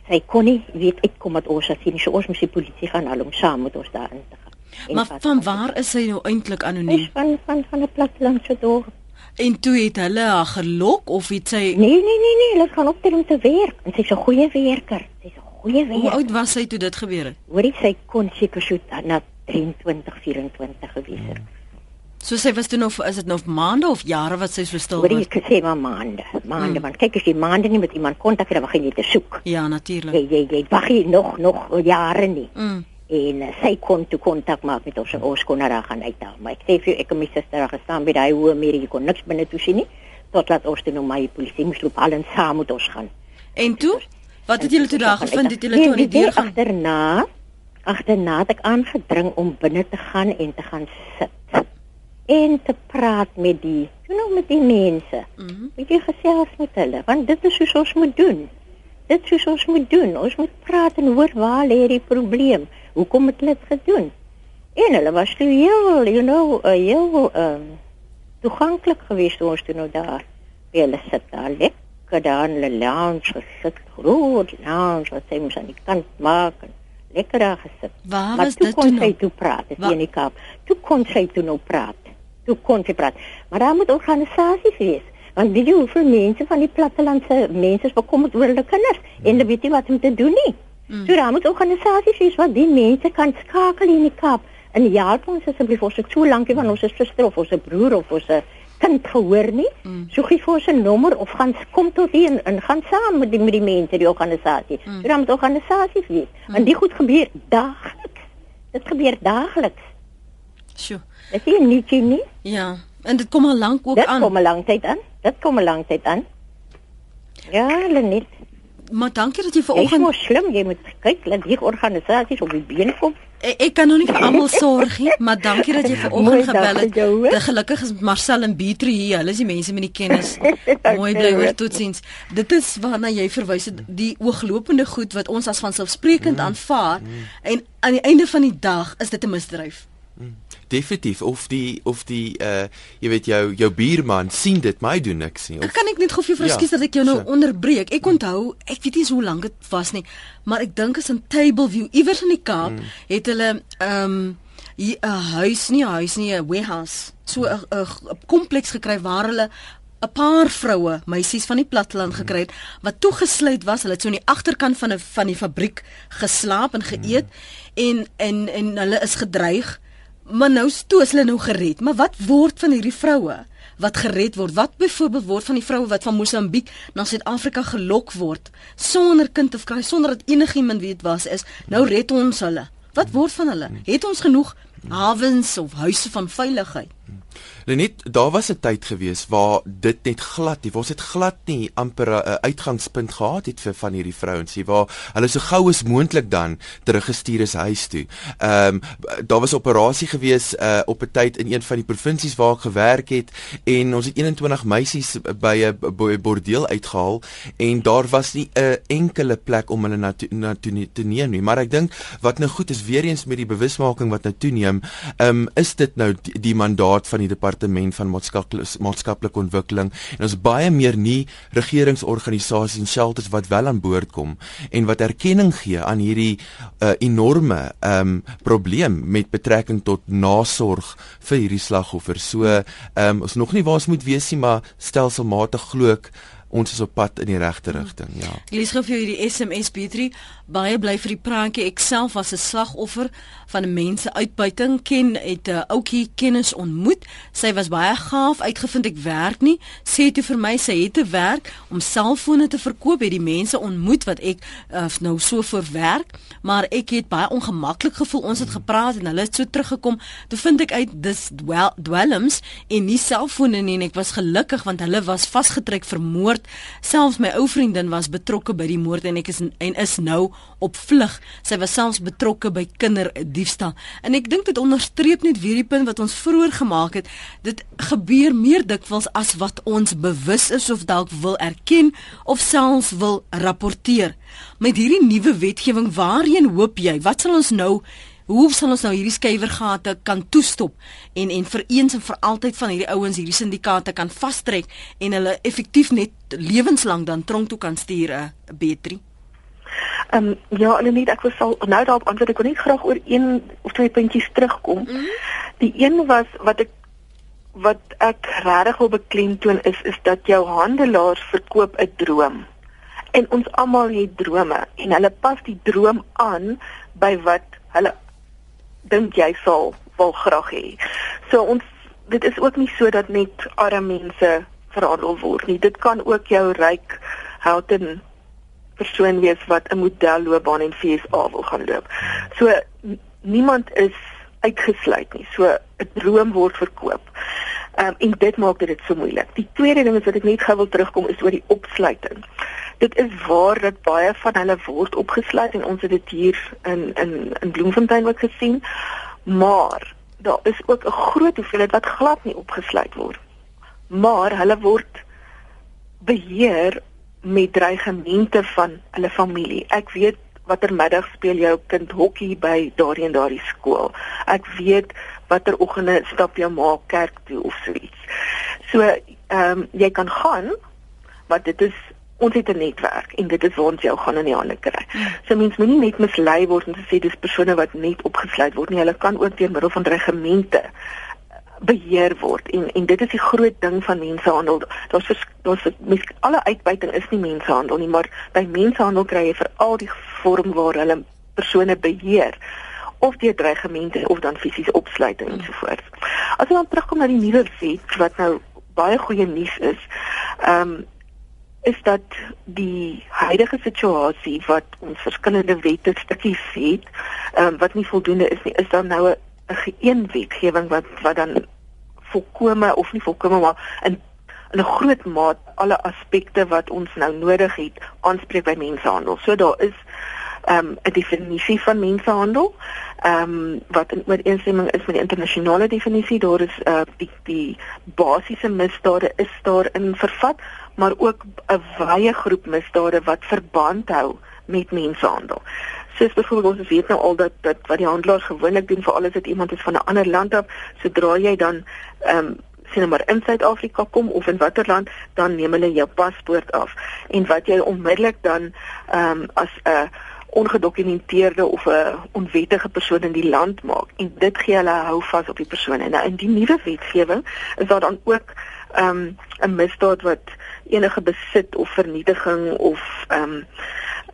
sy kon nie weet ek kom met ons as sien so ons moet die polisie gaan haal om saam met ons daar in te gaan. En maar van waar is sy nou eintlik anoniem? Van van van 'n plattelandse dorp en toe het hulle haar gelok of het sy nee nee nee nee hulle gaan optel om te werk. En sy's 'n goeie werker. Sy's 'n goeie werker. hoe oud was sy toe dit gebeur het? Hoorie sy kon seker so na 23 24 gewees het. Hmm. So sy was toe nog is dit nog maande of jare wat sy so stil was? Hoor jy sê maar maande. Maande hmm. want kyk as jy maande nie met iemand kontak het dan begin jy te soek. Ja, natuurlik. Jy jy, jy wag jy nog nog jare nie. Mm. En uh, sy kon toe kontak maak met ons ons kon haar gaan uithaal. Maar ek sê vir jou ek en my suster daar gestaan by daai hoë muur jy kon niks binne toe sien nie. Tot laat ons toe nou my polisie moes loop al en saam met ons gaan. En toe? Wat het julle toe daar gevind? Het julle toe aan die deur gaan? Agterna. Agterna het ek aangedring om binne te gaan en te gaan sit en te praat met die, you know, met die mense. Mm jy gesels met hulle, want dit is hoe ons moet doen. Dit is hoe ons moet doen. Ons moet praat en hoor waar lê die probleem. Hoekom het hulle dit gedoen? En hulle was toe heel, you know, uh, heel um, toeganklik geweest toe ons toe nou daar by hulle sit daar lekker daar in die lounge gesit, groot lounge wat sy moes aan die kant maak en lekker daar gesit. Waar maar was dit kon toe sy nou? toe praat, hier in die Kaap. Toe kon sy toe nou praat. Toe kon sy praat. Maar daar moet organisasies wees. Want weet jy hoeveel mense van die plattelandse mense is bekommerd oor hulle kinders en hulle weet nie wat om te doen nie. Mm. So daar moet organisasies wees wat die mense kan skakel in die Kaap. En help ons asseblief ons het so lankie van ons suster of ons broer of ons kind gehoor nie. Mm. So gee vir ons 'n nommer of gaan kom tot hier en, en gaan saam met die met die mense die organisasie. Mm. So daar moet organisasies wees. Mm. En dit goed gebeur daagliks. Dit gebeur daagliks. Sjoe. Dis nie nietjie nie. Ja, en dit kom al lank ook Dit aan. kom 'n lang tyd aan. Dit kom 'n lang tyd aan. Ja, Lenet. Maar dankie dat jy Jy's vanoggend mos slim, jy moet kyk dat die organisasies op die been kom. ek, ek kan nog nie vir almal sorg nie, maar dankie dat jy vanoggend dag gebel het. De, gelukkig is Marcel en Beatrice hier. Hulle is die mense met die kennis. Mooi bly hoor totsiens. Dit is waarna jy verwys het, die ooglopende goed wat ons as vanselfsprekend aanvaar en aan die einde van die dag is dit 'n misdryf. Definitief of die of die uh jy weet jou jou buurman sien dit, maar hy doen niks nie. Of Kan ek net gou vir jou Ja, verskuis dat ek jou nou so. onderbreek? Ek onthou, ek weet nie hoe lank dit was nie, maar ek dink is in Tableview iewers in die Kaap Mm. het hulle ehm um, 'n huis nie 'n huis nie 'n warehouse so 'n kompleks gekry waar hulle 'n paar vroue, meisies van die platteland gekry het wat toegesluit was. Hulle het so aan die agterkant van 'n van die fabriek geslaap en geëet en en en hulle is gedreig. Maar nou stoos hulle nou gered. Maar wat word van hierdie vroue wat gered word? Wat byvoorbeeld word van die vroue wat van Mosambiek na Suid-Afrika gelok word sonder kind of kry sonder dat enigiemand weet ze is? Nou red ons hulle. Wat word van hulle? Het ons genoeg hawens of huise van veiligheid? Lenet, daar was 'n tyd gewees waar dit net glad nie, ons het glad nie amper 'n uitgangspunt gehad het vir van hierdie vrouens nie waar hulle so gou as moontlik dan teruggestuur is huis toe. Ehm um, daar was 'n operasie gewees uh, op 'n tyd in een van die provinsies waar ek gewerk het en ons het 21 meisies by 'n bo- bordeel uitgehaal en daar was nie 'n enkele plek om hulle na toe, na toe te neem nie, maar ek dink wat nou goed is weer eens met die bewusmaking wat nou toeneem, ehm um, is dit nou die, die mandaat van die departement van maatskaplike maatskaplike ontwikkeling en ons baie meer nie regeringsorganisasies en shelters wat wel aan boord kom en wat erkenning gee aan hierdie uh, enorme um, probleem met betrekking tot nasorg vir hierdie slagoffers. So um, ons nog nie waar ons moet wees nie, maar stelselmatig glo ek ons is op pad in die regte rigting, ja. Ek lees gou vir jou hierdie SMS Petrie. Baie bly vir die praatjie. Ek self was 'n slagoffer van 'n mense uitbuiting. Ken het 'n ouetjie kennis ontmoet. Sy was baie gaaf, uitgevind ek werk nie. Sê toe vir my sy het te werk om selfone te verkoop. Het die mense ontmoet wat ek uh, nou so voor werk, maar ek het baie ongemaklik gevoel. Ons het gepraat en hulle het so teruggekom. Toe vind ek uit dis dwel, dwelms en nie selfone nie en ek was gelukkig want hulle was vasgetrek vir moord. Selfs my ou vriendin was betrokke by die moord en ek is en is nou op vlug. Sy was selfs betrokke by kinderdiefstal. En ek dink dit onderstreep net weer die punt wat ons vroeër gemaak het. Dit gebeur meer dikwels as wat ons bewus is of dalk wil erken of selfs wil rapporteer. Met hierdie nuwe wetgewing, waarheen hoop jy? Wat sal ons nou Hoe sal ons nou hierdie skeiwergate kan toestop en en vir eens en vir altyd van hierdie ouens hierdie syndikaate kan vastrek en hulle effektief net lewenslank dan tronk toe kan stuur 'n uh, Betri? Ehm um, ja, Lenet, ek wil sal nou daarop antwoord. Ek wil net graag oor een of twee puntjies terugkom. Mm -hmm. Die een was wat ek wat ek regtig wil beklemtoon is is dat jou handelaar verkoop 'n droom. En ons almal het drome en hulle pas die droom aan by wat hulle dink jy sal wil graag hê. So ons dit is ook nie so dat net arme mense verhandel word nie. Dit kan ook jou ryk houten persoon wees wat 'n modelloopbaan in FSA wil gaan loop. So niemand is uitgesluit nie. So 'n droom word verkoop. Um, en dit maak dit so moeilik. Die tweede ding is wat ek net gou wil terugkom is oor die opsluiting. Dit is waar dat baie van hulle word opgesluit en ons het dit hier in in in Bloemfontein ook gesien. Maar daar is ook 'n groot hoeveelheid wat glad nie opgesluit word. Maar hulle word beheer met dreigemente van hulle familie. Ek weet watter middag speel jou kind hokkie by daardie en daardie skool. Ek weet watter oggende stap jou ma kerk toe of so iets. So, ehm um, jy kan gaan, maar dit is ons het 'n netwerk en dit is waar ons jou gaan in die hande kry. Hmm. So mense moenie net mislei word te sê dis persone wat net opgesluit word nie. Hulle kan ook deur middel van regimente beheer word en en dit is die groot ding van mensehandel. Daar's daar's mis alle uitbuiting is nie mensehandel nie, maar by mensehandel kry jy veral die vorm waar hulle persone beheer of deur dreigemente of dan fisies opsluiting hmm. ensovoorts. As ons dan terugkom na die nuwe wet wat nou baie goeie nuus is, ehm um, is dat die huidige situasie wat ons verskillende wette stukkies het, ehm um, wat nie voldoende is nie, is dan nou 'n geen wetgewing wat wat dan volkome of nie volkome maar in in 'n groot maat alle aspekte wat ons nou nodig het aanspreek by mensehandel. So daar is ehm um, 'n definisie van mensehandel ehm um, wat in ooreenstemming is met die internasionale definisie. Daar is uh die die basiese misdade is daarin vervat, maar ook 'n wye groep misdade wat verband hou met mensehandel. Soos byvoorbeeld ons weet nou al dat dat wat die handelaars gewoonlik doen vir alles wat iemand is van 'n ander land af, sodra jy dan ehm um, sien maar in Suid-Afrika kom of in watter land, dan neem hulle jou paspoort af. En wat jy onmiddellik dan ehm um, as 'n uh, ongedokumenteerde of 'n onwettige persoon in die land maak en dit gee hulle hou vas op die persoon. En nou in die nuwe wetgewing is daar dan ook ehm um, 'n misdaad wat enige besit of vernietiging of ehm um,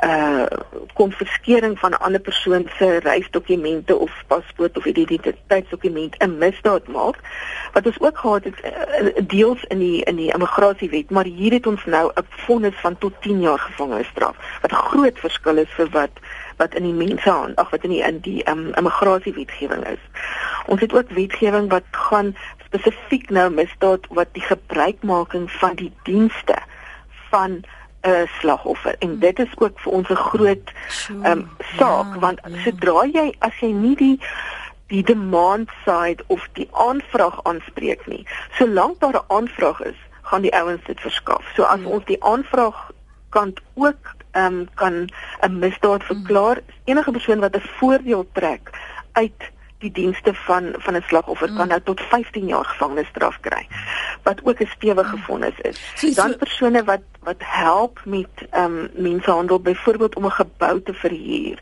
uh konfiskering van 'n ander persoon se reisdokumente of paspoort of identiteitsdokument 'n misdaad maak wat ons ook gehad het uh, deels in die in die immigrasiewet maar hier het ons nou 'n vonnis van tot 10 jaar gevangenisstraf wat 'n groot verskil is vir wat wat in die mense aan ag wat in die in die um, immigrasiewetgewing is. Ons het ook wetgewing wat gaan spesifiek nou misdaad wat die gebruikmaking van die dienste van 'n slagoffer en hmm. dit is ook vir ons 'n groot ehm um, saak ja, want ja. sodra jy as jy nie die die demand side of die aanvraag aanspreek nie solank daar 'n aanvraag is gaan die ouens dit verskaf so as ja. ons die aanvraag kant ook ehm um, kan 'n misdaad hmm. verklaar enige persoon wat 'n voordeel trek uit die dienste van van 'n slagoffer mm. kan nou tot 15 jaar gevangenisstraf kry wat ook 'n stewige mm. vonnis is. So, so, Dan persone wat wat help met ehm um, mensehandel byvoorbeeld om 'n gebou te verhuur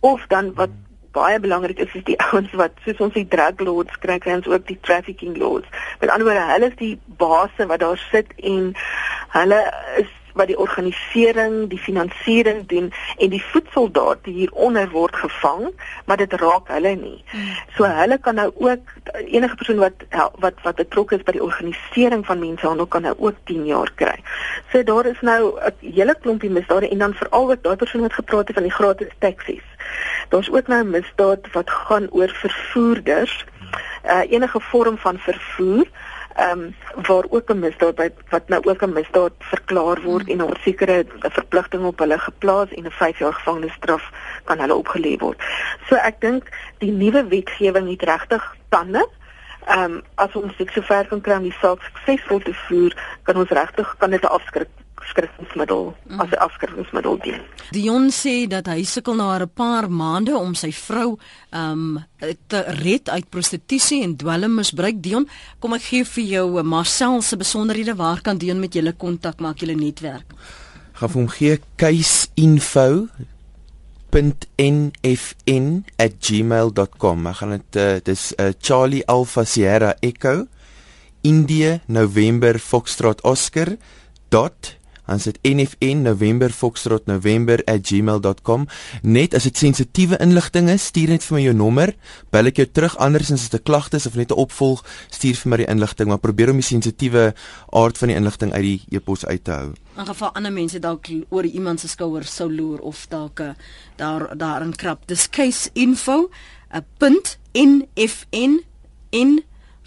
of dan wat baie belangrik is is die ouens wat soos ons die drug lords kry kry ons ook die trafficking lords. Met ander woorde, hulle is die baase wat daar sit en hulle is wat die organisering, die finansiering doen en die voetsoldaat hieronder word gevang, maar dit raak hulle nie. Hmm. So hulle kan nou ook enige persoon wat wat wat betrokke is by die organisering van mensehandel kan nou ook 10 jaar kry. So daar is nou 'n hele klompie misdade en dan veral ook daai persoon wat gepraat het van die gratis taksies. Daar's ook nou 'n misdaad wat gaan oor vervoerders. Uh, enige vorm van vervoer ehm um, waar ook 'n misdaad by wat nou ook 'n misdaad verklaar word mm. en 'n sekere verpligting op hulle geplaas en 'n 5 jaar gevangenisstraf kan hulle opgelê word. So ek dink die nuwe wetgewing het regtig tande. Ehm um, as ons dit sover kan kry om die saak suksesvol te voer, kan ons regtig kan dit 'n afskrik afskrikingsmiddel mm. as 'n afskrikingsmiddel dien. Dion sê dat hy sukkel na 'n paar maande om sy vrou um te red uit prostitusie en dwelmmisbruik. Dion, kom ek gee vir jou eh, Marcel se besonderhede waar kan Dion met julle kontak maak julle netwerk? Gaan vir hom gee caseinfo .nfn@gmail.com. Ek gaan dit uh, dis uh, Charlie Alpha Sierra Echo India November Foxtrot Oscar. Ons het nfn November Foxtrot November@gmail.com. Net as dit sensitiewe inligting is, stuur net vir my jou nommer. Bel ek jou terug anders as dit 'n klagte is of net 'n opvolg, stuur vir my die inligting, maar probeer om die sensitiewe aard van die inligting uit die e-pos uit te hou. In geval ander mense dalk oor iemand se skouer sou loer of dalk eh, daar daarin krap. Dis case info .nfn in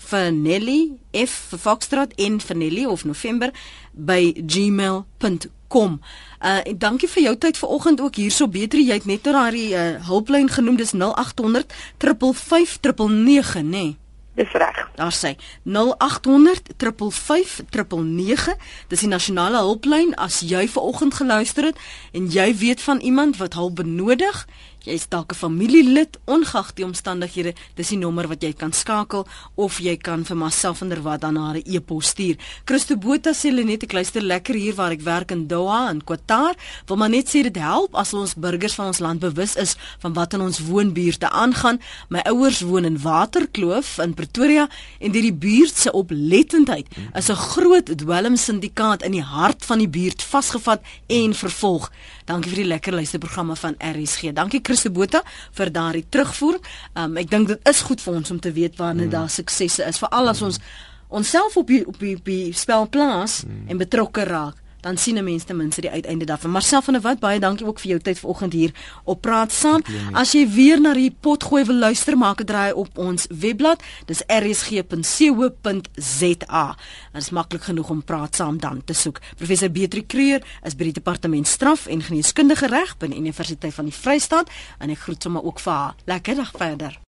vir Nelly F vir Foxtrot en vir Nelly of November by gmail.com. Uh en dankie vir jou tyd vanoggend ook hierso beter jy het net oor daai uh, hulplyn genoem dis 0800 55599 nê. Nee. Dis reg. Daar sê 0800 555 Dis die nasionale hulplyn as jy ver oggend geluister het en jy weet van iemand wat hulp benodig jy is dalk 'n familielid ongeag die omstandighede dis die nommer wat jy kan skakel of jy kan vir myself van der Walt dan haar e-pos stuur. Christo Botha sê net ek luister lekker hier waar ek werk in Doha in Qatar. Wil maar net sê dit help as ons burgers van ons land bewus is van wat in ons woonbuurte aangaan. My ouers woon in Waterkloof in Pretoria en deur die buurt se oplettendheid is 'n groot dwelmsyndikaat in die hart van die buurt vasgevat en vervolg. Dankie vir die lekker luisterprogramme van RSG dankie Christo Botha vir daardie terugvoer. Um, ek dink dit is goed vir ons om te weet wanneer mm. daar suksesse is, veral as ons onsself op die op die, op die spel plaas mm. en betrokke raak dan sien 'n mens ten minste die uiteinde daarvan. Marcel van der Walt, baie dankie ook vir jou tyd vanoggend hier op Praat Saam. As jy weer na die potgooi wil luister, maak 'n draai op ons webblad. Dis rsg.co.za. Dit is maklik genoeg om Praat Saam dan te soek. Professor Beatrice Kreur is by die departement straf en geneeskundige reg by die Universiteit van die Vrystaat en ek groet sommer ook vir haar. Lekker dag verder.